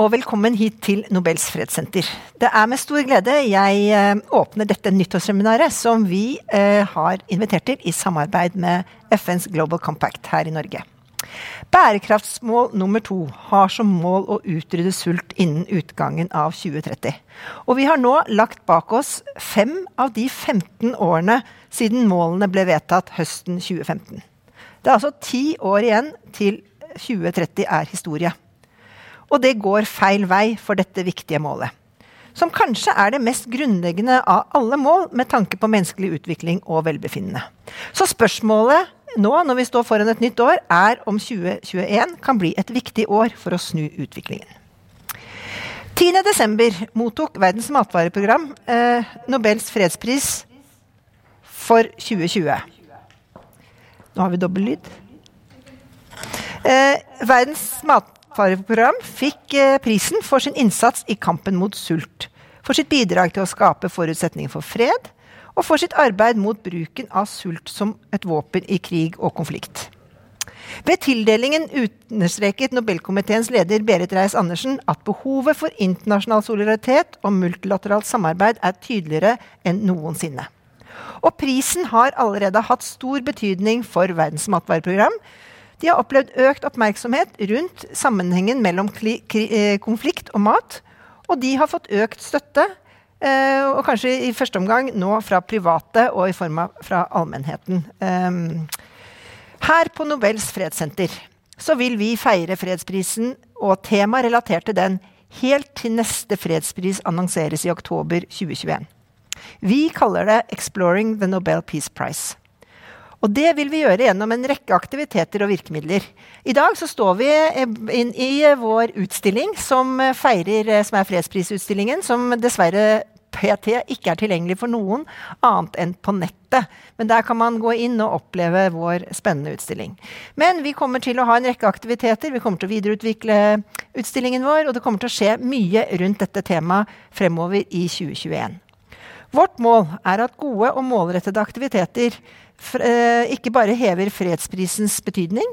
Og velkommen hit til Nobels fredssenter. Det er med stor glede jeg eh, åpner dette nyttårsseminaret som vi eh, har invitert til i samarbeid med FNs Global Compact her i Norge. Bærekraftsmål nummer to har som mål å utrydde sult innen utgangen av 2030. Og vi har nå lagt bak oss fem av de 15 årene siden målene ble vedtatt høsten 2015. Det er altså ti år igjen til 2030 er historie. Og det går feil vei for dette viktige målet. Som kanskje er det mest grunnleggende av alle mål med tanke på menneskelig utvikling og velbefinnende. Så spørsmålet nå når vi står foran et nytt år, er om 2021 kan bli et viktig år for å snu utviklingen. 10.12. mottok Verdens matvareprogram eh, Nobels fredspris for 2020. Nå har vi dobbel lyd. Eh, Verdens Matvareprogram fikk eh, prisen for sin innsats i kampen mot sult, for sitt bidrag til å skape forutsetninger for fred, og for sitt arbeid mot bruken av sult som et våpen i krig og konflikt. Ved tildelingen understreket Nobelkomiteens leder Berit Reiss-Andersen at behovet for internasjonal solidaritet og multilateralt samarbeid er tydeligere enn noensinne. Og prisen har allerede hatt stor betydning for Verdens matvareprogram, de har opplevd økt oppmerksomhet rundt sammenhengen mellom eh, konflikt og mat. Og de har fått økt støtte, eh, og kanskje i første omgang nå fra private og i form av fra allmennheten. Ehm, her på Nobels fredssenter så vil vi feire fredsprisen og tema relatert til den helt til neste fredspris annonseres i oktober 2021. Vi kaller det 'Exploring the Nobel Peace Prize'. Og det vil vi gjøre gjennom en rekke aktiviteter og virkemidler. I dag så står vi inn i vår utstilling som feirer, som er fredsprisutstillingen, som dessverre PT ikke er tilgjengelig for noen annet enn på nettet. Men der kan man gå inn og oppleve vår spennende utstilling. Men vi kommer til å ha en rekke aktiviteter. Vi kommer til å videreutvikle utstillingen vår, og det kommer til å skje mye rundt dette temaet fremover i 2021. Vårt mål er at gode og målrettede aktiviteter Eh, ikke bare hever fredsprisens betydning,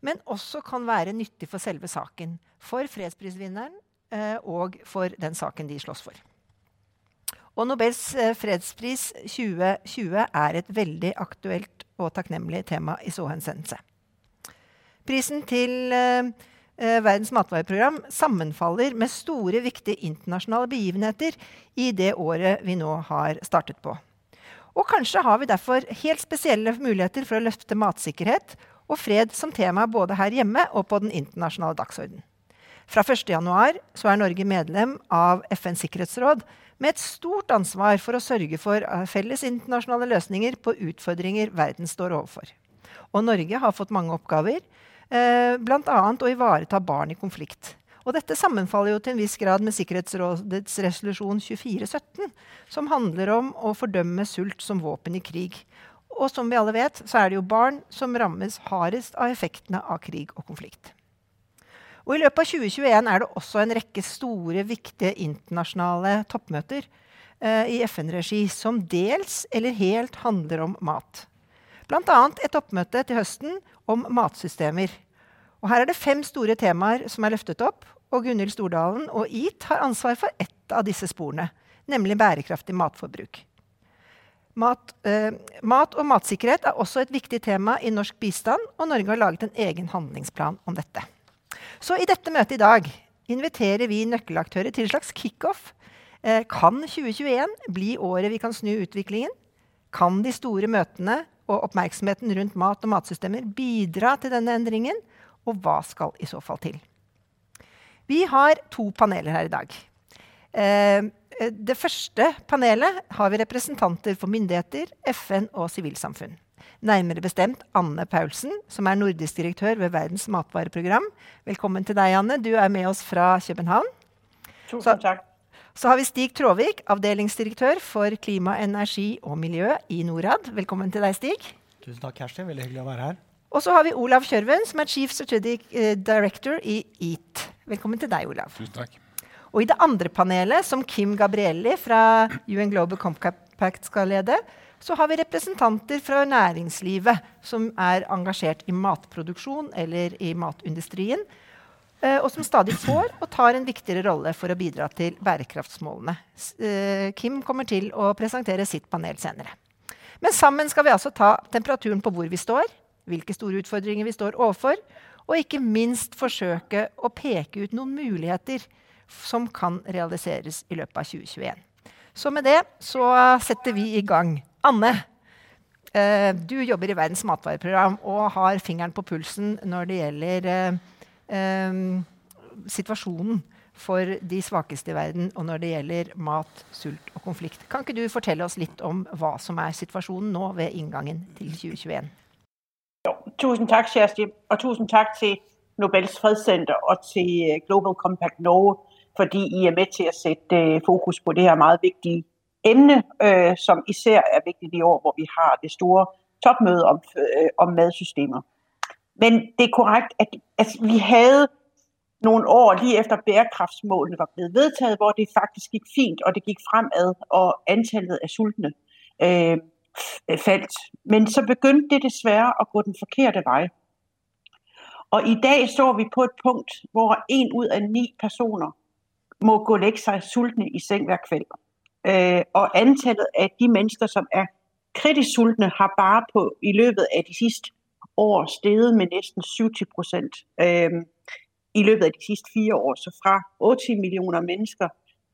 men også kan være nyttig for selve saken. For fredsprisvinneren eh, og for den saken de slåss for. Og Nobels eh, fredspris 2020 er et veldig aktuelt og takknemlig tema i så henseende. Prisen til Verdens matvareprogram sammenfaller med store, viktige internasjonale begivenheter i det året vi nå har startet på. Og kanskje har vi derfor helt spesielle muligheter for å løfte matsikkerhet og fred som tema både her hjemme og på den internasjonale dagsordenen. Fra 1.1 er Norge medlem av FNs sikkerhetsråd med et stort ansvar for å sørge for eh, felles internasjonale løsninger på utfordringer verden står overfor. Og Norge har fått mange oppgaver, eh, bl.a. å ivareta barn i konflikt. Og dette sammenfaller jo til en viss grad med Sikkerhetsrådets resolusjon 2417, som handler om å fordømme sult som våpen i krig. Og som vi alle vet, så er det jo barn som rammes hardest av effektene av krig og konflikt. Og I løpet av 2021 er det også en rekke store, viktige internasjonale toppmøter eh, i FN-regi som dels eller helt handler om mat. Bl.a. et oppmøte til høsten om matsystemer. Og Her er det fem store temaer som er løftet opp, og Gunhild Stordalen og EAT har ansvar for ett av disse sporene, nemlig bærekraftig matforbruk. Mat, eh, mat, og matsikkerhet er også et viktig tema i norsk bistand, og Norge har laget en egen handlingsplan om dette. Så i dette møtet i dag inviterer vi nøkkelaktører til en slags kickoff. Eh, kan 2021 bli året vi kan snu utviklingen? Kan de store møtene og oppmerksomheten rundt mat og matsystemer bidra til denne endringen? Og hva skal i så fall til? Vi har to paneler her i dag. Eh, det første panelet har vi representanter for myndigheter, FN og sivilsamfunn. Nærmere bestemt Anne Paulsen, som er nordisk direktør ved Verdens matvareprogram. Velkommen til deg, Anne. Du er med oss fra København. Tusen takk. Så har vi Stig Tråvik, avdelingsdirektør for klima, energi og miljø i Norad. Velkommen til deg, Stig. Tusen takk, Kjersti. Veldig hyggelig å være her. Og så har vi Olav Kjørven, som er Chief Strategic uh, Director i EAT. Velkommen til deg, Olav. Tusen takk. Og i det andre panelet, som Kim Gabrielli fra UN Global Compact skal lede, så har vi representanter fra næringslivet som er engasjert i matproduksjon eller i matindustrien. Eh, og som stadig får og tar en viktigere rolle for å bidra til bærekraftsmålene. Eh, Kim kommer til å presentere sitt panel senere. Men sammen skal vi altså ta temperaturen på hvor vi står, hvilke store utfordringer vi står overfor, og ikke minst forsøke å peke ut noen muligheter som kan realiseres i løpet av 2021. Så med det så setter vi i gang. Anne, Eh, du jobber i Verdens matvareprogram og har fingeren på pulsen når det gjelder situasjonen for de svakeste i verden, og når det gjelder mat, sult og konflikt. Kan ikke du fortelle oss litt om hva som er situasjonen nå ved inngangen til 2021? Jo, tusen takk, Kjersti, og tusen takk til Nobels fredssenter og til Global Compact Norge, fordi I er med til å sette fokus på det her meget viktige emne, øh, som især er viktig i år, hvor vi har det store toppmøtet om, øh, om madsystemer. Men det er korrekt, at altså, vi havde nogle år lige efter bærekraftsmålene var blevet vedtaget, hvor det faktisk gik fint, og det gik fremad, og antallet af sultne øh, faldt. Men så begyndte det desværre at gå den forkerte vej. Og i dag står vi på et punkt, hvor en ud af ni personer må gå lægge sig sultne i seng hver kvæld. Øh, og antallet af de mennesker, som er kritisk sultne, har bare på i løbet af de sidste år steget med næsten 70 procent øh, i løbet af de sidste fire år. Så fra 80 millioner mennesker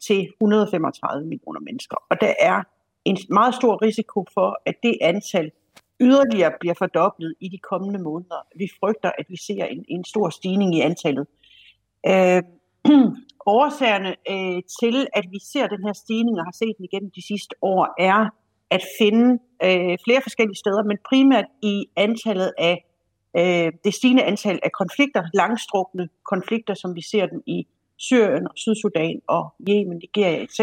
til 135 millioner mennesker. Og der er en meget stor risiko for, at det antal yderligere bliver fordoblet i de kommende måneder. Vi frygter, at vi ser en, en stor stigning i antallet. Øh, årsagerne øh, til, at vi ser den her stigning og har set den igennem de sidste år, er at finde øh, flere forskellige steder, men primært i antallet af øh, det stigende antal af konflikter, langstrukne konflikter, som vi ser dem i Syrien og Sydsudan og Yemen, Nigeria etc.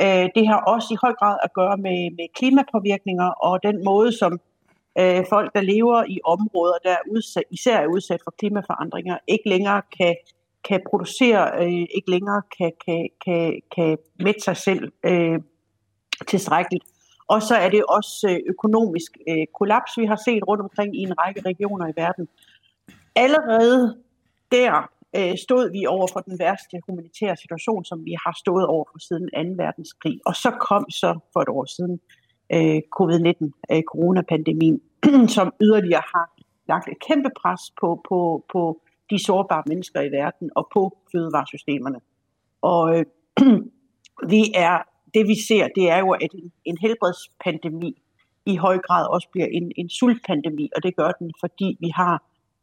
Øh, det har også i høj grad at gøre med, med klimapåvirkninger og den måde, som øh, folk, der lever i områder, der er udsat, især er udsat for klimaforandringer, ikke længere kan kan producere, øh, ikke længere kan, kan, kan, kan mætte sig selv øh, tilstrækkeligt. Og så er det også øh, økonomisk øh, kollaps, vi har set rundt omkring i en række regioner i verden. Allerede der øh, stod vi over for den værste humanitære situation, som vi har stået over for siden 2. verdenskrig. Og så kom så for et år siden øh, covid-19, øh, coronapandemien, som yderligere har lagt et kæmpe pres på, på, på de sårbare mennesker i verden og på fødevaresystemerne. Og øh, vi er, det vi ser, det er jo, at en, helbredspandemi i høj grad også bliver en, en sultpandemi, og det gør den, fordi vi har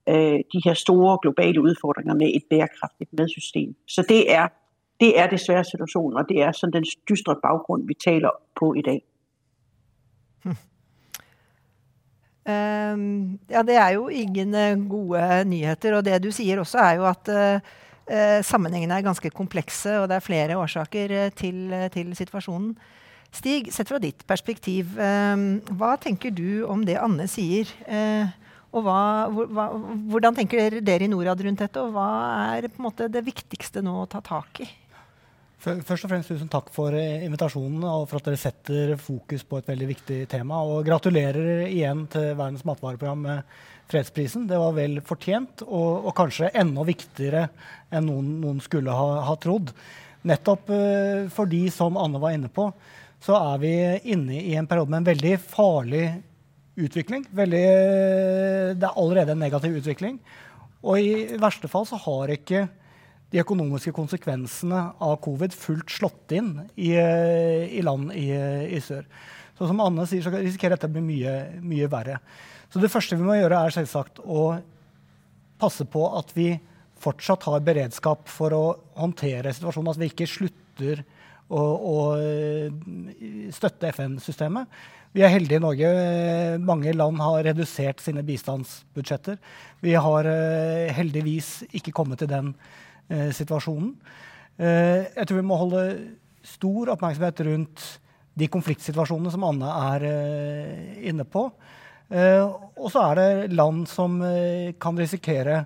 øh, de her store globale udfordringer med et bærekraftigt madsystem. Så det er, det er desværre situationen, og det er sådan den dystre baggrund, vi taler på i dag. Hm. Um, ja, det er jo ingen uh, gode nyheter. Og det du sier også, er jo at uh, sammenhengene er ganske komplekse, og det er flere årsaker uh, til, til, situasjonen. Stig, sett fra ditt perspektiv, hva tenker du om det Anne sier? og hva, hvordan tenker dere i Norad rundt dette, og hva er det viktigste nå å ta tak i? Først og fremst tusen takk for eh, invitasjonen og for at dere setter fokus på et veldig viktig tema. Og gratulerer igjen til Verdens matvareprogram med fredsprisen. Det var vel fortjent, og, og kanskje enda viktigere enn noen, noen skulle ha, ha, trodd. Nettopp uh, fordi, som Anne var inne på, så er vi inne i en periode med en veldig farlig utvikling. Veldig, det er allerede en negativ utvikling. Og i verste fall så har ikke de økonomiske konsekvensene av covid fullt slått inn i, i land i, i, sør. Så som Anne sier, så risikerer dette å bli mye, mye verre. Så det første vi må gjøre, er selvsagt å passe på at vi fortsatt har beredskap for å håndtere situasjonen. At vi ikke slutter å, å støtte FN-systemet. Vi er heldige i Norge. Mange land har redusert sine bistandsbudsjetter. Vi har eh, heldigvis ikke kommet til den Eh, situasjonen. Eh, jeg tror vi må holde stor oppmerksomhet rundt de konfliktsituasjonene som Anne er eh, inne på. og så er det land som kan risikere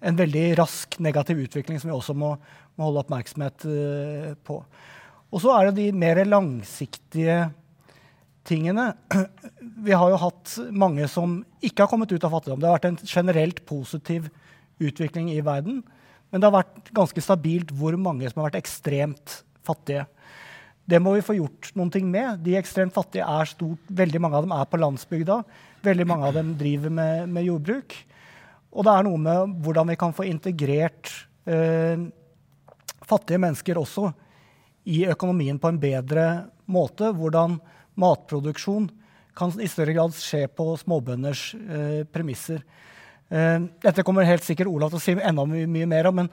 en veldig rask negativ utvikling, som vi også må, må holde oppmerksomhet på. Og så er det de mer langsiktige tingene. Vi har jo hatt mange som ikke har kommet ut av fattigdom. Det har vært en generelt positiv utvikling i verden Men det har vært ganske stabilt hvor mange som har vært ekstremt fattige. Det må vi få gjort noen ting med. De ekstremt fattige er stort. Veldig mange av dem er på landsbygda. Veldig mange av dem driver med, med jordbruk. Og det er noe med hvordan vi kan få integrert eh, fattige mennesker også i økonomien på en bedre måte. Hvordan matproduksjon kan i større grad skje på småbønders eh, premisser. Eh, dette kommer helt sikkert Olav til å si enda mye, mye mer om. men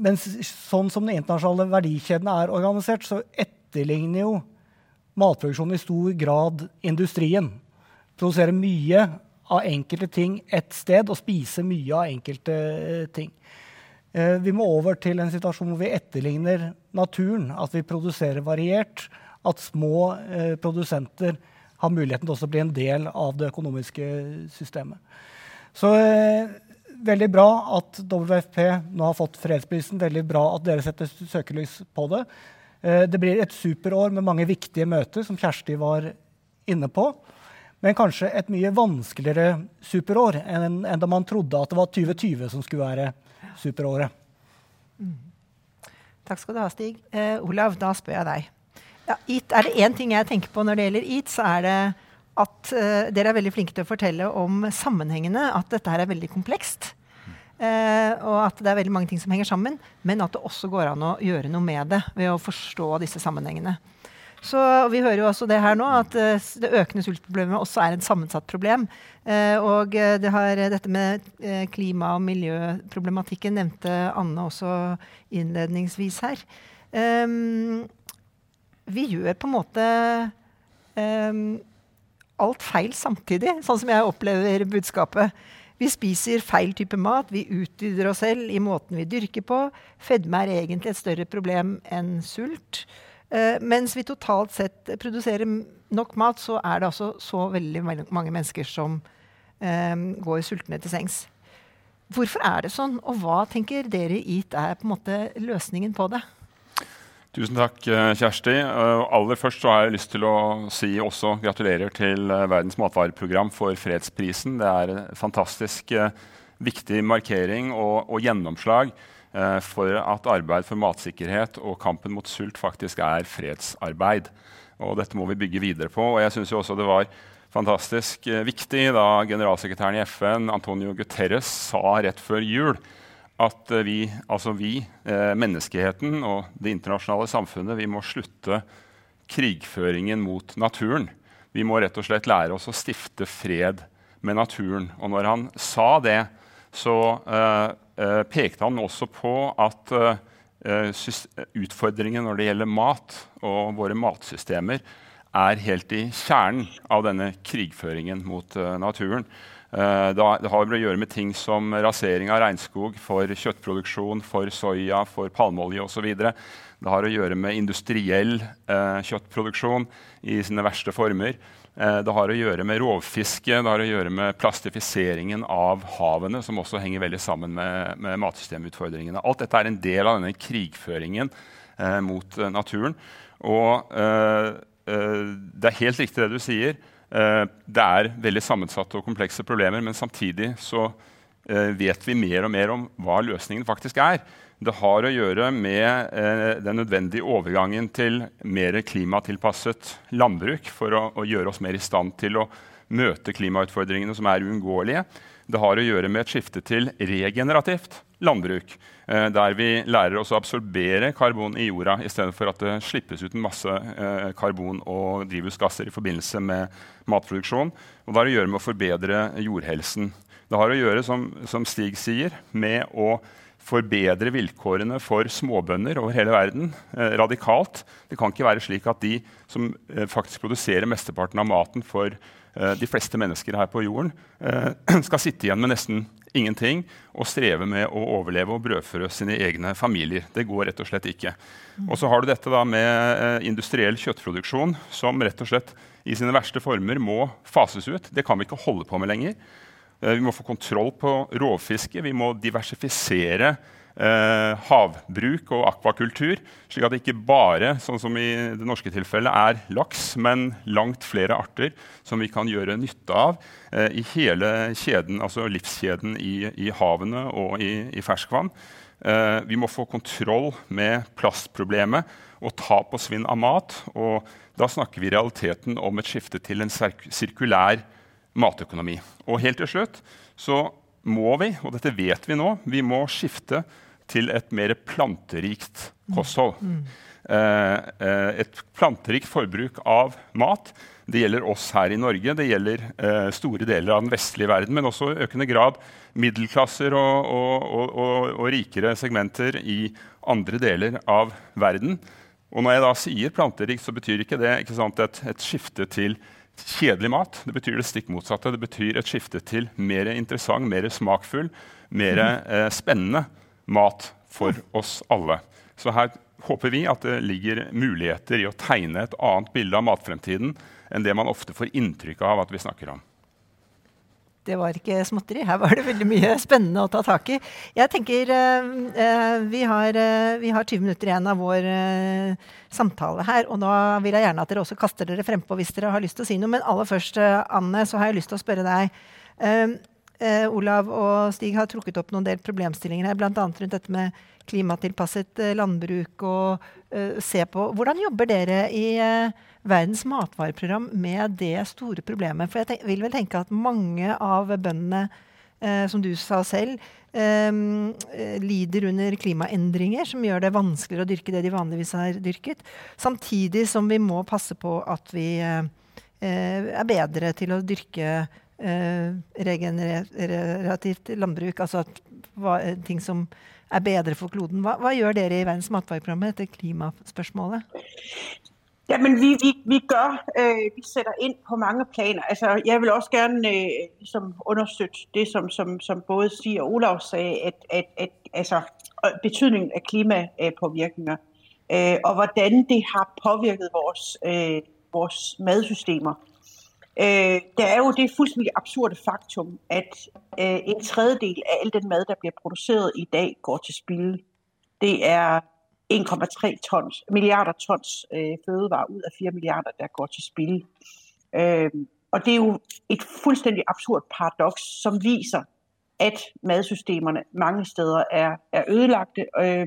men sånn som den internasjonale verdikjeden er organisert, så etterligner jo matproduksjonen i stor grad industrien. Produserer mye av enkelte ting ett sted og spiser mye av enkelte eh, ting. Eh, vi må over til en situasjon hvor vi etterligner naturen. At vi produserer variert. At små produsenter har muligheten til å bli en del av det økonomiske systemet. Så eh, veldig bra at WFP nå har fått fredsprisen. Veldig bra at dere setter søkelys på det. Eh, det blir et superår med mange viktige møter, som Kjersti var inne på. Men kanskje et mye vanskeligere superår enn, enn da man trodde at det var 2020 som skulle være superåret. Mm. Takk skal du ha, Stig. Eh, Olav, da spør jeg deg. Ja, IT, er det én ting jeg tenker på når det gjelder EAT, så er det at uh, dere er veldig flinke til å fortelle om sammenhengene. At dette her er veldig komplekst. Uh, og at det er veldig mange ting som henger sammen. Men at det også går an å gjøre noe med det ved å forstå disse sammenhengene. Så Vi hører jo også det her nå, at uh, det økende sultproblemet også er et sammensatt problem. og det har, dette med klima- og miljøproblematikken nevnte Anne også innledningsvis her. Um, vi gjør på en måte um, alt feil samtidig, sånn som jeg opplever budskapet. Vi spiser feil type mat, vi utvider oss selv i måten vi dyrker på. Fedme er egentlig et større problem enn sult. Uh, mens vi totalt sett produserer nok mat, så er det altså så veldig mange mennesker som um, går sultne til sengs. Hvorfor er det sånn, og hva tenker dere i EAT er på en måte løsningen på det? Tusen takk, eh, Kjersti. Uh, aller først har jeg lyst til å si også gratulerer til uh, Verdens matvareprogram for fredsprisen. Det er en fantastisk viktig markering og, og gjennomslag for at arbeid for matsikkerhet og kampen mot sult faktisk er fredsarbeid. Og dette må vi bygge videre på. Og jeg synes også det var fantastisk viktig da generalsekretæren i FN, Antonio Guterres, sa rett før jul at eh, vi, altså vi, eh, menneskeheten og det internasjonale samfunnet, vi må slutte krigføringen mot naturen. Vi må rett og slett lære oss å stifte fred med naturen. Og når han sa det, så uh, uh, pekte han også på at eh, utfordringen når det gjelder mat og våre matsystemer, er helt i kjernen av denne krigføringen mot naturen. Uh, det har å gjøre med ting som rasering av regnskog for kjøttproduksjon, for soya, for palmeolje osv. Det har å gjøre med industriell uh, kjøttproduksjon i sine verste former. Uh, det har å gjøre med rovfiske, det har å gjøre med plastifiseringen av havene, som også henger veldig sammen med, med matsystemutfordringene. Alt dette er en del av denne krigføringen mot naturen. Og det er helt riktig det du sier. Eh, det er veldig sammensatte og komplekse problemer, men samtidig så eh, vet vi mer og mer om hva løsningen faktisk er. Det har å gjøre med eh, den nødvendige overgangen til mer klimatilpasset landbruk for å, å, gjøre oss mer i stand til å møte klimautfordringene som er uunngåelige. Det har å gjøre med et skifte til regenerativt landbruk. Eh, der vi lærer oss å absorbere karbon i jorda i stedet for at det slippes ut en masse eh, karbon og drivhusgasser i forbindelse med matproduksjon. Og det har å gjøre med å forbedre jordhelsen. Det har å gjøre, som, som Stig sier, med å forbedre vilkårene for småbønder over hele verden eh, radikalt. Det kan ikke være slik at de som eh, faktisk produserer mesteparten av maten for eh, de fleste mennesker her på jorden, eh, skal sitte igjen med nesten ingenting og streve med å overleve og brødføre sine egne familier. Det går rett og slett ikke. Og så har du dette da med eh, industriell kjøttproduksjon, som rett og slett i sine verste former må fases ut. Det kan vi ikke holde på med lenger. Eh, vi må få kontroll på rovfisket. Vi må diversifisere eh, havbruk og akvakultur. Slik at det ikke bare sånn som i det norske tilfellet, er laks, men langt flere arter som vi kan gjøre nytte av eh, i hele kjeden, altså livskjeden i, i havene og i, i ferskvann. Eh, vi må få kontroll med plastproblemet og tap og svinn av mat. Og da snakker vi i realiteten om et skifte til en sirkulær matøkonomi. Og helt til slutt så må vi, og dette vet vi nå, vi må skifte til et mer planterikt kosthold. Mm. Eh, eh, et planterikt forbruk av mat. Det gjelder oss her i Norge, det gjelder eh, store deler av den vestlige verden, men også i økende grad middelklasser og, og, og, og, rikere segmenter i andre deler av verden. Og når jeg da sier planterikt, så betyr ikke det ikke sant, et, et skifte til kjedelig mat. Det betyr det stikk motsatte. Det betyr et skifte til mer interessant, mer smakfull, mer eh, spennende mat for oss alle. Så her håper vi at det ligger muligheter i å tegne et annet bilde av matfremtiden enn det man ofte får inntrykk av at vi snakker om. Det var ikke småtteri. Her var det veldig mye spennende å ta tak i. Jeg tenker uh, uh, vi, har, uh, vi, har, 20 minutter igjen av vår samtale her. Og nå vil jeg gjerne at dere også kaster dere frempå hvis dere har lyst til å si noe. Men aller først, Anne, så har jeg lyst til å spørre deg. Olav og Stig har trukket opp noen del problemstillinger her, bl.a. rundt dette med klimatilpasset landbruk. og se på, Hvordan jobber dere i Verdens matvareprogram med det store problemet. For jeg tenk, vil vel tenke at mange av bøndene, eh, som du sa selv, eh, lider under klimaendringer som gjør det vanskeligere å dyrke det de vanligvis har dyrket. Samtidig som vi må passe på at vi eh, er bedre til å dyrke eh, regenerativt landbruk. Altså at, hva, ting som er bedre for kloden. Hva, hva gjør dere i Verdens matvareprogram etter klimaspørsmålet? klimaspørsmålet? Jamen, vi, vi, vi gør, øh, vi sætter ind på mange planer. Altså, jeg vil også gerne øh, understøtte det, som, som, som både Stig og Olav sagde, at altså, betydningen af klimapåvirkninger, øh, og hvordan det har påvirket vores, øh, vores madsystemer. Øh, der er jo det fuldstændig absurde faktum, at øh, en tredjedel af al den mad, der bliver produceret i dag, går til spilde. Det er 1,3 tons, milliarder tons øh, fødevarer ud af 4 milliarder, der går til spil. Øh, og det er jo et fuldstændig absurd paradoks, som viser, at madsystemerne mange steder er, er ødelagte, øh,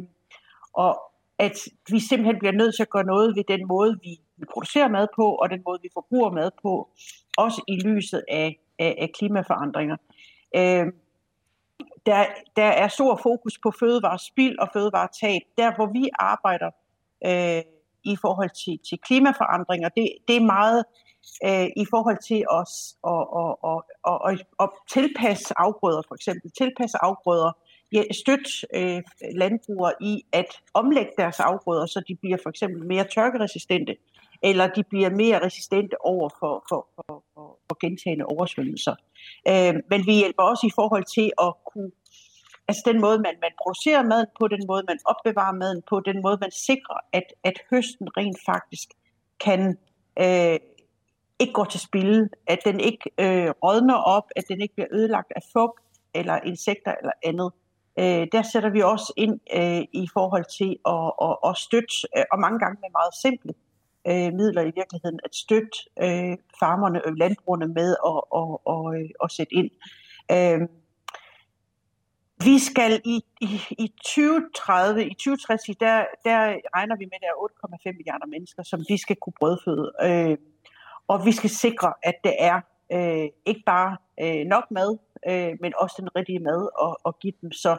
og at vi simpelthen bliver nødt til at gøre noget ved den måde, vi, vi producerer mad på, og den måde, vi forbruger mad på, også i lyset af, af, af klimaforandringer. Øh, der, der er stor fokus på fødevarespild og fødevaretab. Der, hvor vi arbejder øh, i forhold til, til klimaforandringer, det, det er meget øh, i forhold til os at, at, at, at, at tilpasse afgrøder, for eksempel. Tilpasse afgrøder, støtte øh, landbrugere i at omlægge deres afgrøder, så de bliver for eksempel mere tørkeresistente, eller de bliver mere resistente over for, for, for, for, gentagende oversvømmelser. Øh, men vi hjælper også i forhold til at kunne Altså den måde, man, man producerer maden på, den måde, man opbevarer maden på, den måde, man sikrer, at, at høsten rent faktisk kan øh, ikke gå til spilde, at den ikke øh, rådner op, at den ikke bliver ødelagt af fugt eller insekter eller andet. Øh, der sætter vi også ind øh, i forhold til at, at, at støtte, øh, og mange gange med meget simple øh, midler i virkeligheden, at støtte øh, farmerne og landbrugerne med at, og, og, og sætte ind. Øh, vi skal i, i, i 2030, i 2060, der, der regner vi med, at der er 8,5 milliarder mennesker, som vi skal kunne brødføde. Øh, og vi skal sikre, at det er øh, ikke bare øh, nok mad, øh, men også den rigtige mad at, at give dem. Så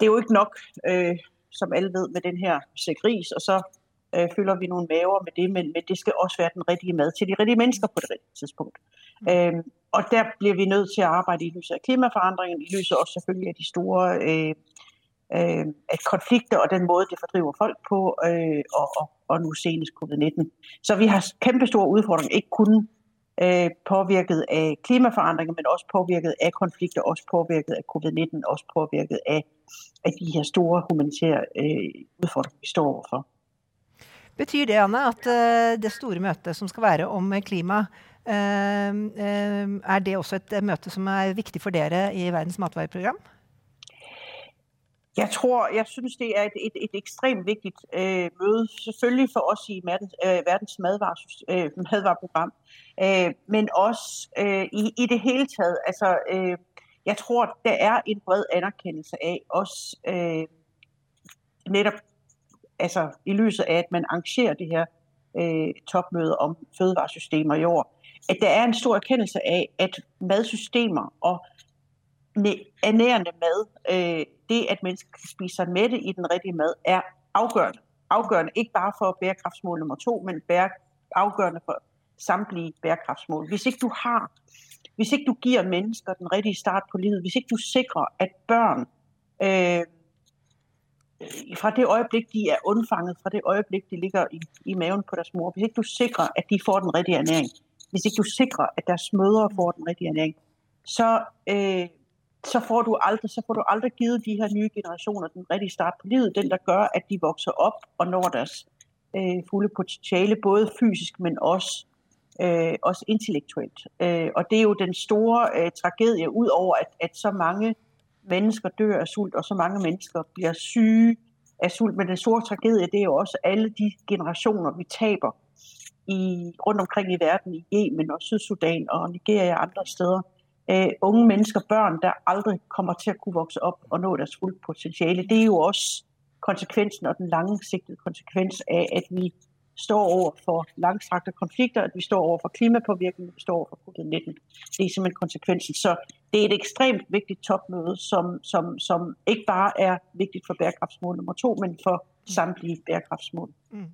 det er jo ikke nok, øh, som alle ved, med den her sæk ris, og så øh, fylder vi nogle maver med det, men, men det skal også være den rigtige mad til de rigtige mennesker på det rigtige tidspunkt. Mm. Øh, og der bliver vi nødt til at arbejde i lyset af klimaforandringen, i lyset også selvfølgelig af de store øh, øh, at konflikter og den måde, det fordriver folk på, øh, og, og, og nu senest covid-19. Så vi har kæmpe store udfordringer, ikke kun øh, påvirket af klimaforandringer, men også påvirket af konflikter, også påvirket af covid-19, også påvirket af, af de her store humanitære øh, udfordringer, vi står overfor. Betyr det, Anne, at uh, det store møtet som skal være om klima, uh, uh, er det også et møte som er viktig for dere i Verdens matvareprogram? Jeg tror, jeg synes, det er et, et, et ekstremt vigtigt øh, møde, selvfølgelig for os i verdens, øh, verdens øh, madvareprogram, øh, men også øh, i, i det hele taget. Altså, øh, jeg tror, der er en bred anerkendelse af også øh, netop altså, i lyset af, at man arrangerer det her øh, topmøde om fødevaresystemer i år, at der er en stor erkendelse af, at madsystemer og ernærende mad, øh, det at mennesker kan spise sig mætte i den rigtige mad, er afgørende. Afgørende ikke bare for bærekraftsmål nummer to, men bære, afgørende for samtlige bærekraftsmål. Hvis ikke du har, hvis ikke du giver mennesker den rigtige start på livet, hvis ikke du sikrer, at børn øh, fra det øjeblik, de er undfanget, fra det øjeblik, de ligger i, i maven på deres mor, hvis ikke du sikrer, at de får den rigtige ernæring, hvis ikke du sikrer, at deres mødre får den rigtige ernæring, så, øh, så, får du aldrig, så får du aldrig givet de her nye generationer den rigtige start på livet, den der gør, at de vokser op og når deres øh, fulde potentiale, både fysisk, men også, øh, også intellektuelt. Øh, og det er jo den store øh, tragedie, utover at, at så mange mennesker dør af sult, og så mange mennesker bliver syge af sult. Men den store tragedie, det er jo også alle de generationer, vi taber i, rundt omkring i verden, i Yemen og Sydsudan og Nigeria og andre steder. Uh, unge mennesker, børn, der aldrig kommer til at kunne vokse op og nå deres fulde potentiale. Det er jo også konsekvensen og den langsigtede konsekvens af, at vi står over for langstrakte konflikter, at vi står over for klimapåvirkning, vi står over for COVID-19. Det er simpelthen konsekvensen. Så det er et ekstremt vigtigt topmøde, som, som, som ikke bare er vigtigt for bærekraftsmål nummer to, men for samtlige bærekraftsmål. Mm.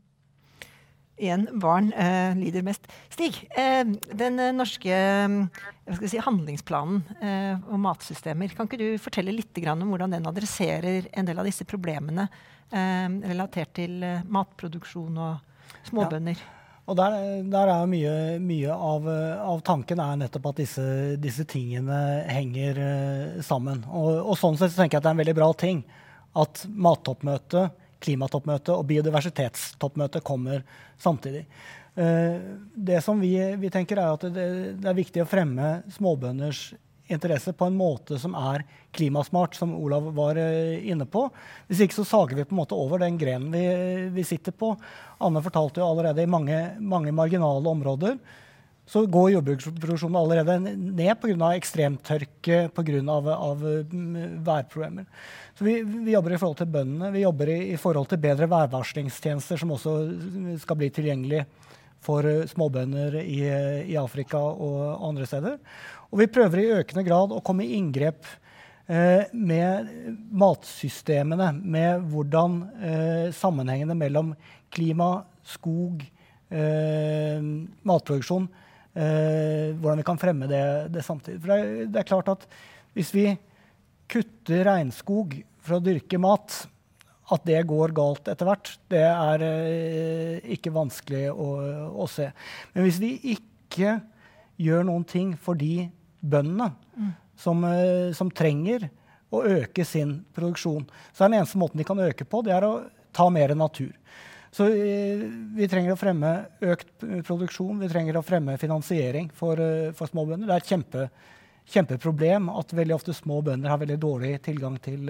Igjen, barn eh, lider mest. Stig, eh, den eh, norske eh, si, handlingsplanen eh, om matsystemer, kan ikke du fortelle litt om hvordan den adresserer en del av disse problemene eh, relatert til matproduksjon og småbønder? Ja. Og der, der, er mye, mye av, av, tanken er nettopp at disse, disse tingene henger uh, sammen. Og, og, sånn sett tenker jeg at det er en veldig bra ting at mattoppmøtet, klimatoppmøtet og biodiversitetstoppmøtet kommer samtidig. Uh, det som vi, vi, tenker er at det, det er viktig å fremme småbønders interesse på en måte som er klimasmart, som Olav var eh, inne på. Hvis ikke så sager vi på en måte over den grenen vi, vi sitter på. Anne fortalte jo allerede i mange, mange marginale områder så går jordbruksproduksjonen allerede ned pga. ekstremtørke, pga. Av, av mm, værproblemer. Så vi, vi, jobber i forhold til bøndene, vi jobber i, i forhold til bedre værvarslingstjenester som også skal bli tilgjengelig for eh, småbønder i, i Afrika og andre steder. Og vi prøver i økende grad å komme i inngrep eh, med matsystemene, med hvordan eh, sammenhengene mellom klima, skog, eh, matproduksjon eh, Hvordan vi kan fremme det, det samtidig. For det, det, er klart at hvis vi kutter regnskog for å dyrke mat, at det går galt etter hvert, det er eh, ikke vanskelig å, å se. Men hvis vi ikke gjør noen ting for de bøndene mm. som, eh, som, trenger å øke sin produksjon. Så er den eneste måten de kan øke på, det er å ta mer natur. Så eh, vi trenger å fremme økt produksjon, vi trenger å fremme finansiering for, for småbønder. Det er et kjempe, kjempeproblem at veldig ofte små bønder har veldig dårlig tilgang til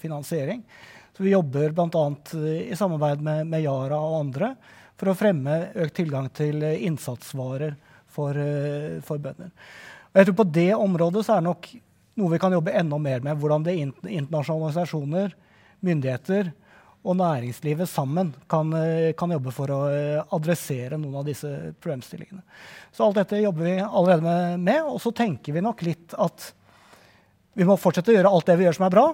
finansiering. Så vi jobber bl.a. i samarbeid med, med, Yara og andre for å fremme økt tilgang til innsatsvarer for, for bønder. Og jeg tror På det området så er det nok noe vi kan jobbe enda mer med. Hvordan det internasjonale organisasjoner, myndigheter og næringslivet sammen kan, eh, kan, jobbe for å eh, adressere noen av disse problemstillingene. Så alt dette jobber vi allerede med. Og så tenker vi nok litt at vi må fortsette å gjøre alt det vi gjør som er bra.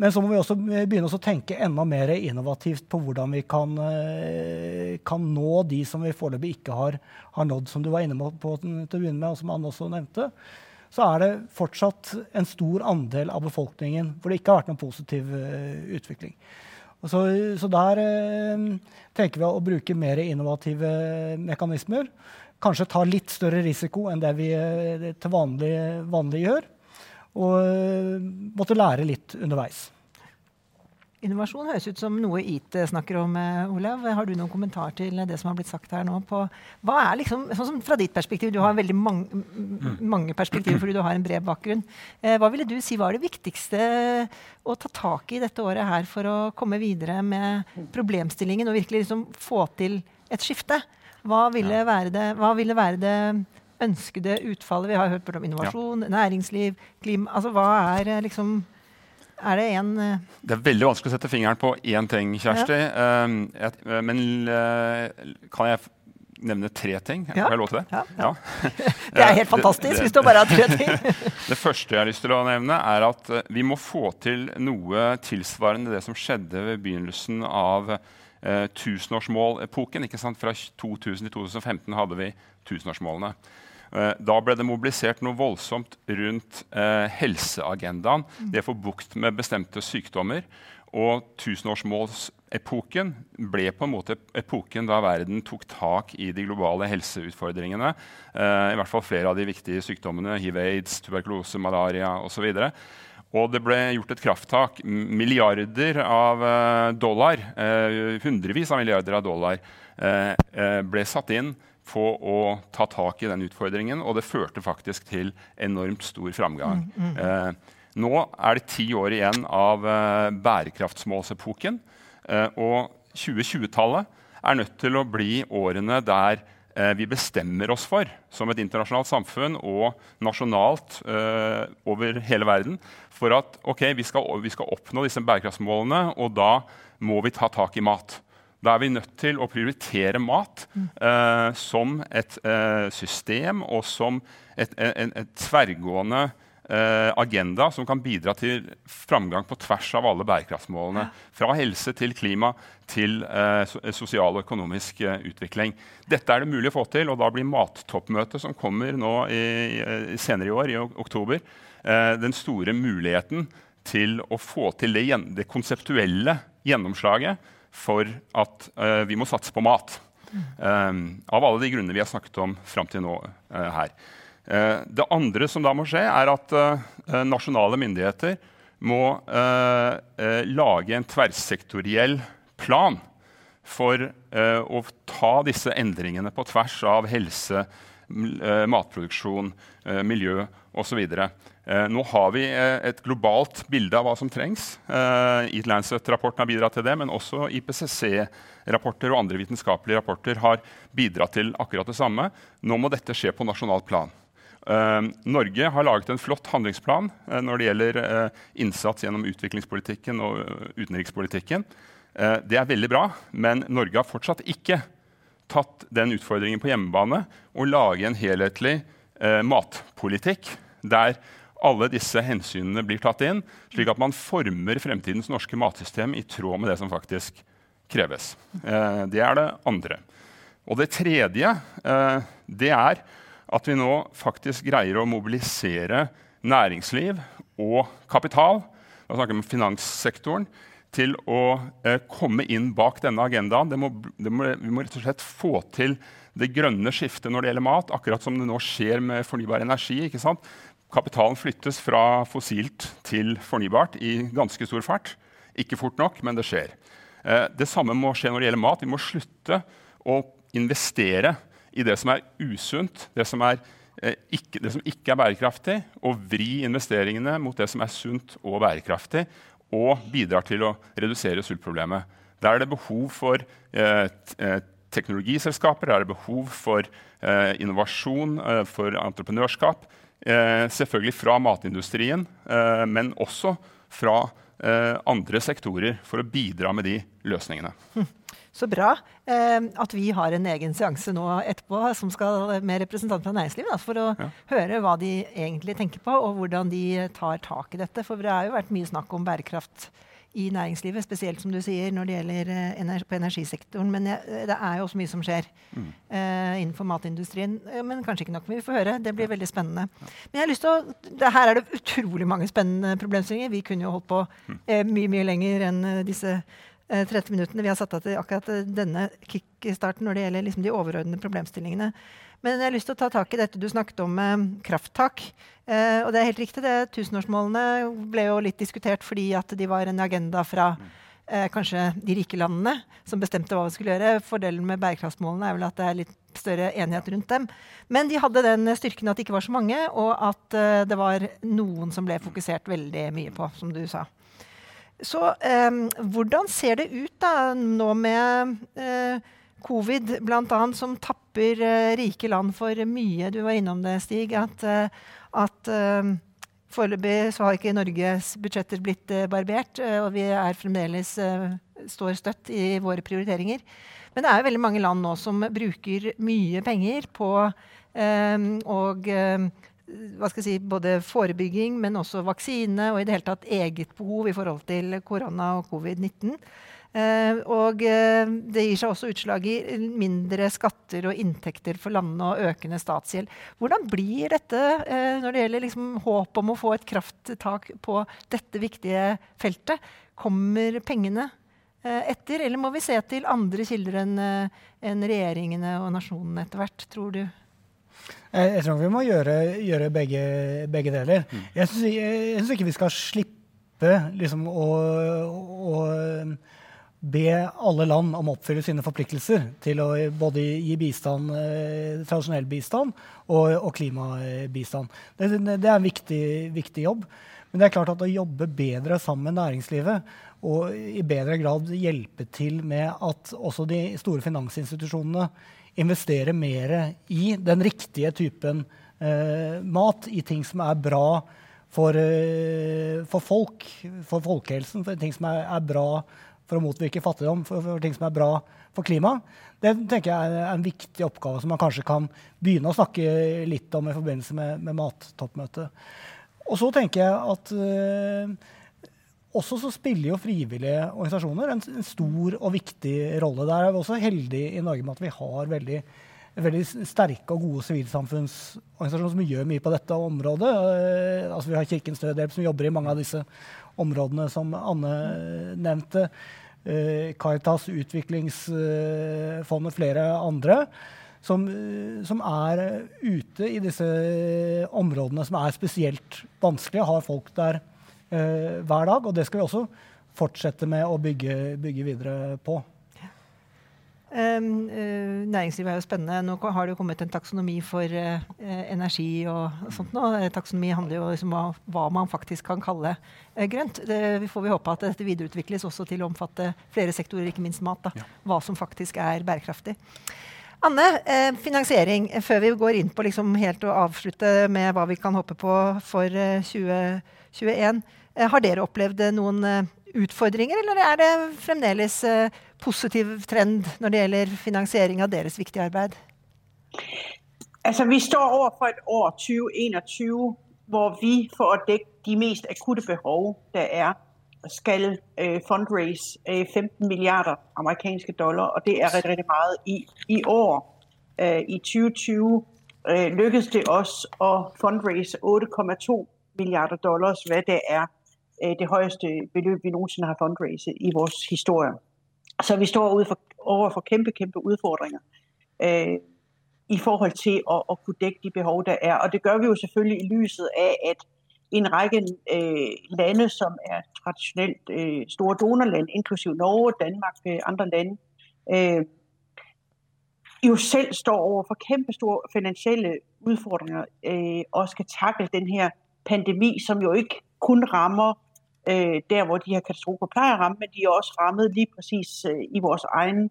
Men så må vi også begynne å tenke enda mer innovativt på hvordan vi kan, eh, kan nå de som vi foreløpig ikke har, har, nådd, som du var inne på til å begynne med, og som Anne også nevnte. Så er det fortsatt en stor andel av befolkningen hvor det ikke har vært noen positiv uh, utvikling. Så, så, der uh, tenker vi å bruke mer innovative mekanismer. Kanskje ta litt større risiko enn det vi uh, til vanlig, vanlig gjør og eh, måtte lære litt underveis. Innovasjon høres ut som noe IT snakker om. Eh, Olav. Har du noen kommentar til det som har blitt sagt her nå? På, hva er liksom, sånn Fra ditt perspektiv, du har veldig mange, mange perspektiver fordi du har en bred bakgrunn. Eh, hva ville du si var det viktigste å ta tak i dette året her for å komme videre med problemstillingen og virkelig liksom få til et skifte? Hva ville, være det, hva ville være det ønskede utfallet? Vi har hørt om innovasjon, næringsliv, klima. Altså, hva er eh, liksom er det en uh... Det er veldig vanskelig å sette fingeren på én ting, Kjersti. Ja. Et, eh, men uh, kan jeg nevne tre ting? Ja. Har jeg lov til det? Ja. ja. det er helt fantastisk det, hvis du bare har tre ting. det første jeg har lyst til å nevne, er at vi må få til noe tilsvarende det som skjedde ved begynnelsen av uh, tusenårsmålepoken. Fra 2000 til 2015 hadde vi tusenårsmålene. Eh, da ble det mobilisert noe voldsomt rundt eh, helseagendaen. Mm. Det å få bukt med bestemte sykdommer. Og tusenårsmålsepoken ble på en måte epoken da verden tok tak i de globale helseutfordringene. Eh, I hvert fall flere av de viktige sykdommene. hiv-aids, tuberkulose, malaria osv. Og det ble gjort et krafttak. Milliarder av uh, dollar, eh, hundrevis av milliarder av dollar, eh, ble satt inn på å ta tak i den utfordringen, og det førte faktisk til enormt stor framgang. Mm, mm. Eh, nå er det ti år igjen av eh, bærekraftsmålsepoken, eh, og 2020-tallet er nødt til å bli årene der eh, vi bestemmer oss for, som et internasjonalt samfunn og nasjonalt eh, over hele verden, for at okay, vi, skal, vi skal oppnå disse bærekraftsmålene, og da må vi ta tak i mat. Da er vi nødt til å prioritere mat eh, som et eh, system og som et, en, et tverrgående eh, agenda som kan bidra til framgang på tvers av alle bærekraftsmålene. Fra helse til klima til eh, sosial og økonomisk eh, utvikling. Dette er det mulig å få til, og da blir mattoppmøtet som kommer nå i, senere i år, i oktober, eh, den store muligheten til å få til det, det konseptuelle gjennomslaget for at uh, vi må satse på mat. Um, av alle de grunnene vi har snakket om fram til nå uh, her. Uh, det andre som da må skje, er at nasjonale myndigheter må lage en tverrsektoriell plan for å ta disse endringene på tvers av helse, matproduksjon, miljø osv. Eh, nå har vi eh, et globalt bilde av hva som trengs. Eh, Eat Lancet-rapporten har bidratt til det, men også IPCC-rapporter og andre vitenskapelige rapporter har bidratt til akkurat det samme. Nå må dette skje på nasjonalt plan. Norge har laget en flott handlingsplan når det gjelder innsats gjennom utviklingspolitikken og utenrikspolitikken. det er veldig bra, men Norge har fortsatt ikke tatt den utfordringen på hjemmebane og lage en helhetlig matpolitikk der alle disse hensynene blir tatt inn, slik at man former fremtidens norske matsystem i tråd med det som faktisk kreves. Eh, det er det andre. Og det tredje eh, det er at vi nå faktisk greier å mobilisere næringsliv og kapital da snakker vi om finanssektoren, til å eh, komme inn bak denne agendaen. Det må, det må, vi må rett og slett få til det grønne skiftet når det gjelder mat, akkurat som det nå skjer med fornybar energi. ikke sant? Kapitalen flyttes fra fossilt til fornybart i ganske stor fart. Ikke fort nok, men det skjer. Eh, det samme må skje når det gjelder mat. Vi må slutte å investere i det som er usunt, det som, er, eh, ikke, det som ikke er bærekraftig, og vri investeringene mot det som er sunt og bærekraftig, og bidrar til å redusere sultproblemet. Der er det behov for eh, eh teknologiselskaper, der er det behov for eh, innovasjon, eh, for entreprenørskap. Eh, selvfølgelig fra matindustrien, eh, men også fra andre sektorer for å bidra med de løsningene. Hm. Så bra eh, at vi har en egen seanse nå etterpå som skal med representanter fra næringslivet. For å ja. høre hva de egentlig tenker på, og hvordan de tar tak i dette. For det har jo vært mye snakk om bærekraft i næringslivet, spesielt som du sier, når det gjelder energi, på energisektoren. Men jeg, det er jo også mye som skjer mm. uh, innenfor matindustrien. Uh, men kanskje ikke nok. Vi får høre. Det blir ja. veldig spennende. Ja. Men jeg har lyst til å, det, her er det utrolig mange spennende problemstillinger. Vi kunne jo holdt på mm. mye mye lenger enn disse 30 minuttene vi har satt av til akkurat denne kickstarten når det gjelder liksom de overordnede problemstillingene. Men jeg har lyst til å ta tak i dette du snakket om med krafttak. Eh, og det er helt riktig. det Tusenårsmålene ble jo litt diskutert fordi at de var en agenda fra eh, kanskje de rike landene som bestemte hva vi skulle gjøre. Fordelen med bærekraftsmålene er vel at det er litt større enighet rundt dem. Men de hadde den styrken at det ikke var så mange, og at uh, det var noen som ble fokusert veldig mye på, som du sa. Så um, hvordan ser det ut da nå med uh, covid, bl.a., som tapper uh, rike land for mye? Du var innom det, Stig. at, at Foreløpig har ikke Norges budsjetter blitt barbert, og vi er fremdeles står støtt i våre prioriteringer. Men det er jo veldig mange land nå som bruker mye penger på og hva skal jeg si, både forebygging, men også vaksine og i det hele tatt eget behov i forhold til korona og covid-19. Eh, og eh, det gir seg også utslag i mindre skatter og inntekter for landene og økende statsgjeld. Hvordan blir dette eh, når det gjelder liksom håp om å få et krafttak på dette viktige feltet? Kommer pengene etter, eller må vi se til andre kilder enn en regjeringene og nasjonene etter hvert, tror du? Jeg, jeg tror vi må gjøre, gjøre begge, begge, deler. Mm. Jeg syns ikke vi skal slippe liksom, å, å, be alle land om å oppfylle sine forpliktelser til å både gi bistand, eh, tradisjonell bistand og, og klimabistand. Det, det, er en viktig, viktig jobb. Men det er klart at å jobbe bedre sammen med næringslivet og i bedre grad hjelpe til med at også de store finansinstitusjonene investerer mer i den riktige typen eh, mat, i ting som er bra for, eh, for, folk, for folkehelsen, for ting som er, er, bra for å motvirke fattigdom, for, for ting som er bra for klimaet. Det tenker jeg er en viktig oppgave som man kanskje kan begynne å snakke litt om i forbindelse med, med mattoppmøtet. Og så tenker jeg at eh, også så spiller jo frivillige organisasjoner en, en, stor og viktig rolle. Der er vi også heldige i Norge med at vi har veldig, veldig sterke og gode sivilsamfunnsorganisasjoner som gjør mye på dette området. Eh, altså vi har Kirkens Nødhjelp som jobber i mange av disse områdene som Anne nevnte. Eh, Caritas, Utviklingsfondet, flere andre. Som, som, er ute i disse områdene som er spesielt vanskelige, har folk der eh, hver dag. Og det skal vi også fortsette med å bygge, bygge videre på. Um, uh, næringslivet er jo spennende. Nå har det jo kommet en taksonomi for uh, energi og, sånt nå. Taksonomi handler jo liksom om hva man faktisk kan kalle grønt. Det, vi får vi håpe at dette videreutvikles også til å omfatte flere sektorer, ikke minst mat. Ja. Hva som faktisk er bærekraftig. Anne, finansiering. Før vi går inn på liksom helt å avslutte med hva vi kan håpe på for 2021. Eh, har dere opplevd eh, noen eh, utfordringer, eller er det fremdeles positiv trend når det gjelder finansiering av deres viktige arbeid? Altså, vi står overfor et år 2021 hvor vi for å dekke de mest akutte behov der er, skal øh, fundraise øh, 15 milliarder amerikanske dollar. Og det er rigtig, rigtig meget. I, i år, øh, i 2020, lykkedes det oss å fundraise 8,2 milliarder dollars, hvad det er Øh, det højeste beløb, vi nogensinde har fundraiset i vores historie. Så vi står ude for, over for kæmpe, kæmpe udfordringer øh, i forhold til at, at kunne dække de behov, der er. Og det gør vi jo selvfølgelig i lyset af, at en række øh, lande, som er traditionelt øh, store donorlande, inklusive Norge, Danmark og øh, andre lande, øh, jo selv står over for kæmpe store finansielle udfordringer øh, og skal takle den her pandemi, som jo ikke kun rammer øh, der, hvor de her katastrofer plejer at ramme, men de er også rammet lige præcis øh, i vores egen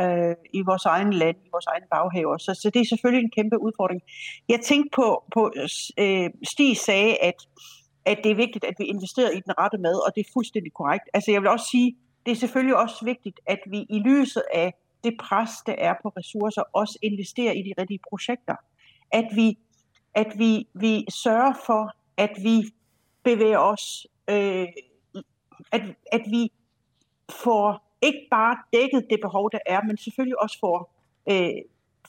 øh, i vores egen land, i vores egen baghaver. Så, så det er selvfølgelig en kæmpe udfordring. Jeg tænkte på, på øh, Stig sagde, at, at det er vigtigt, at vi investerer i den rette mad, og det er fuldstændig korrekt. Altså jeg vil også sige, det er selvfølgelig også vigtigt, at vi i lyset af det pres, der er på ressourcer, også investerer i de rigtige projekter. At vi, at vi, vi sørger for, at vi bevæger os øh, at, at vi får ikke bare dækket det behov, der er, men selvfølgelig også får, øh,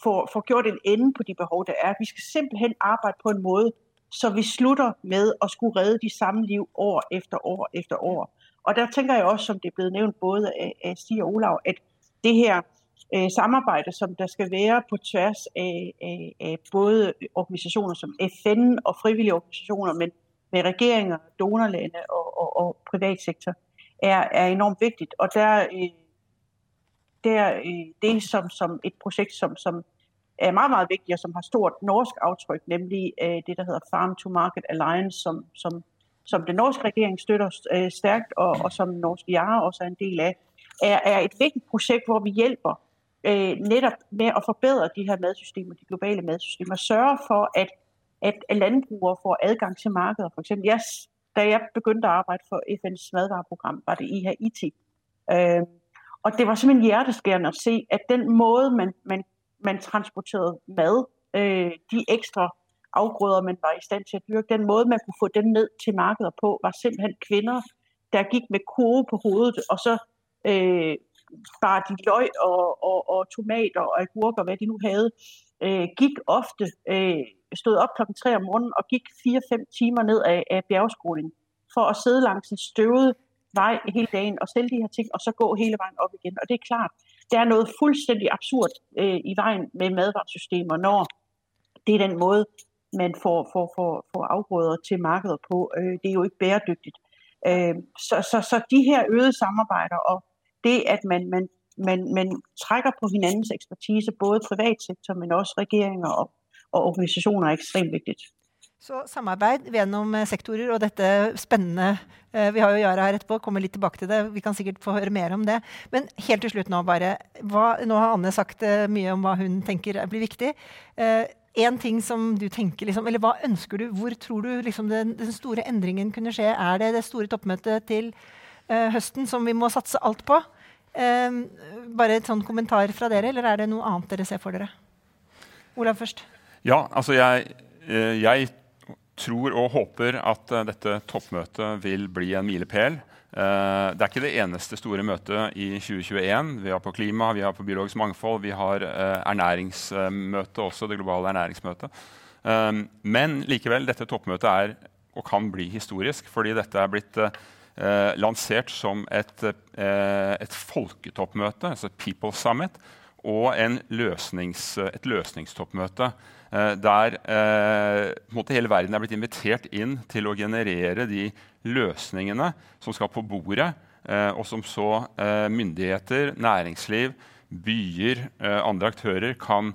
får, får gjort en ende på de behov, der er. Vi skal simpelthen arbejde på en måde, så vi slutter med at skulle redde de samme liv år efter år efter år. Og der tænker jeg også, som det er blevet nævnt både af, af Stig og Olav, at det her øh, samarbejde, som der skal være på tværs af, af, af både organisationer som FN og frivillige organisationer, men med regeringer, donorlande og, og, og privatsektor, er, er enormt vigtigt. Og der, øh, der øh, det som, som et projekt, som, som er meget, meget vigtigt, og som har stort norsk aftryk, nemlig øh, det, der hedder Farm to Market Alliance, som, som, som den norske regering støtter stærkt, og, og som Norsk Jara også er en del af, er, er et vigtigt projekt, hvor vi hjælper øh, netop med at forbedre de her madsystemer, de globale madsystemer, sørge for, at, at landbrugere får adgang til markeder. For eksempel, jeg, da jeg begyndte at arbejde for FN's madvareprogram, var det IHIT. Øh, og det var simpelthen hjerteskærende at se, at den måde, man, man, man transporterede mad, øh, de ekstra afgrøder, man var i stand til at dyrke, den måde, man kunne få dem ned til markeder på, var simpelthen kvinder, der gik med koge på hovedet, og så øh, bare de løg og, og, og tomater og agurker, hvad de nu havde, øh, gik ofte, øh, stod op klokken 3 om morgenen og gik 4-5 timer ned af, af bjergskolen for at sidde langs en støvet vej hele dagen og sælge de her ting, og så gå hele vejen op igen. Og det er klart, der er noget fuldstændig absurd øh, i vejen med madvaresystemer, når det er den måde, man får, får, får, får afgrøder til markedet på. Øh, det er jo ikke bæredygtigt. Øh, så, så, så de her øgede samarbejder og det, at man, man, man, man trækker på hinandens ekspertise, både privatsektor, men også regeringer og, og organisationer, er ekstremt vigtigt. Så samarbeid gjennom eh, sektorer og dette spennende eh, Vi har jo Yara her etterpå, kommer litt tilbake til det. Vi kan sikkert få høre mer om det. Men helt til slutt nå, bare. Hva, nå har Anne sagt eh, mye om hva hun tenker blir viktig. en ting som du tenker, liksom, eller Hva ønsker du? Hvor tror du liksom, den, den, store endringen kunne skje? Er det det store toppmøtet til høsten som vi må satse alt på? Bare et sånn kommentar fra dere, eller er det noe annet dere ser for dere? Olav først. Ja, altså jeg, jeg tror og håper at uh, dette toppmøtet vil bli en milepæl. Uh, det er ikke det eneste store møtet i 2021. Vi har på klima, vi har på biologisk mangfold, vi har ernæringsmøtet også, det globale ernæringsmøtet. Um, men likevel, dette toppmøtet er og kan bli historisk, fordi dette er blitt lansert som et, et folketoppmøte, altså People Summit, og løsnings, et løsningstoppmøte. Eh, der eh, hele verden er blitt invitert inn til å generere de løsningene som skal på bordet, eh, og som så myndigheter, næringsliv, byer, andre aktører kan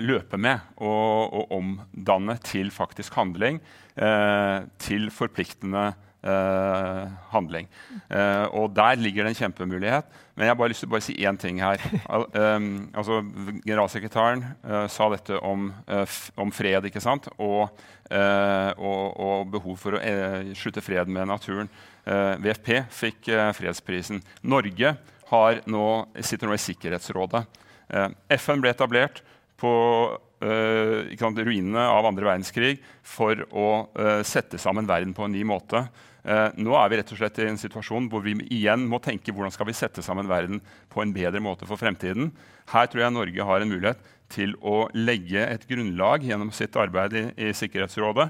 løpe med og, og, omdanne til faktisk handling, til forpliktende Uh, handling. Uh, og der ligger det en kjempemulighet. Men jeg har bare lyst til å si én ting her. um, altså, generalsekretæren uh, sa dette om, om, fred ikke sant? Og, og, og behov for å slutte fred med naturen. VFP fikk fredsprisen. Norge har nå, sitter nå i Sikkerhetsrådet. FN ble etablert på ruinene av andre verdenskrig for å sette sammen verden på en ny måte. Eh, nå er vi rett og slett i en situasjon hvor vi igjen må tenke hvordan skal vi sette sammen verden på en bedre måte for fremtiden. Her tror jeg Norge har en mulighet til å legge et grunnlag gjennom sitt arbeid i, i Sikkerhetsrådet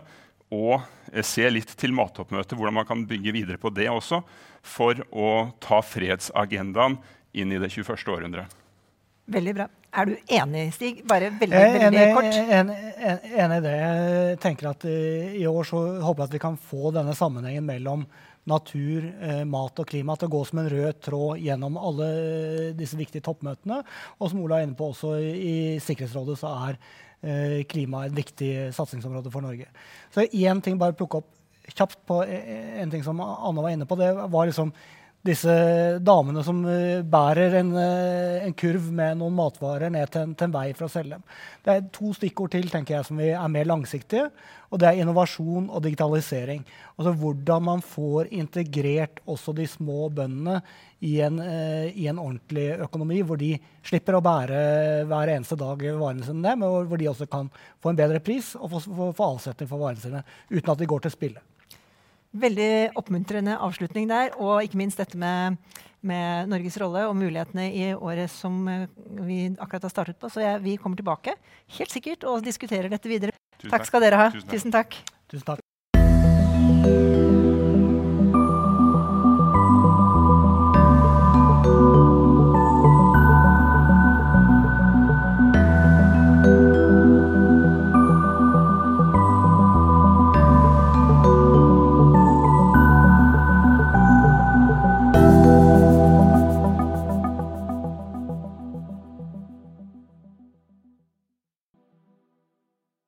og eh, se litt til mattoppmøtet, hvordan man kan bygge videre på det også, for å ta fredsagendaen inn i det 21. århundret. Veldig bra. Er du enig, Stig? Bare veldig, veldig enig, kort. Enig, enig i det. Jeg tenker at uh, I år så håper jeg at vi kan få denne sammenhengen mellom natur, uh, mat og klima til å gå som en rød tråd gjennom alle disse viktige toppmøtene. Og som Ola er inne på, også i, Sikkerhetsrådet så er klima et viktig satsingsområde for Norge. Så én ting, bare plukke opp kjapt på en ting som Anna var inne på. Det var liksom disse damene som eh, bærer en, eh, en, kurv med noen matvarer ned til en, til en, vei for å selge dem. Det er to stikkord til tenker jeg, som er mer langsiktige. og Det er innovasjon og digitalisering. Altså Hvordan man får integrert også de små bøndene i en, uh, i en ordentlig økonomi, hvor de slipper å bære hver eneste dag varene sine, men hvor de også kan få en bedre pris og få, få, få avsetning for varene sine uten at de går til spille. Veldig oppmuntrende avslutning der. Og ikke minst dette med, med Norges rolle og mulighetene i året som eh, vi akkurat har startet på. Så jeg, vi kommer tilbake helt sikkert og diskuterer dette videre. Tusen takk skal dere ha. Tusen takk. Tusen takk.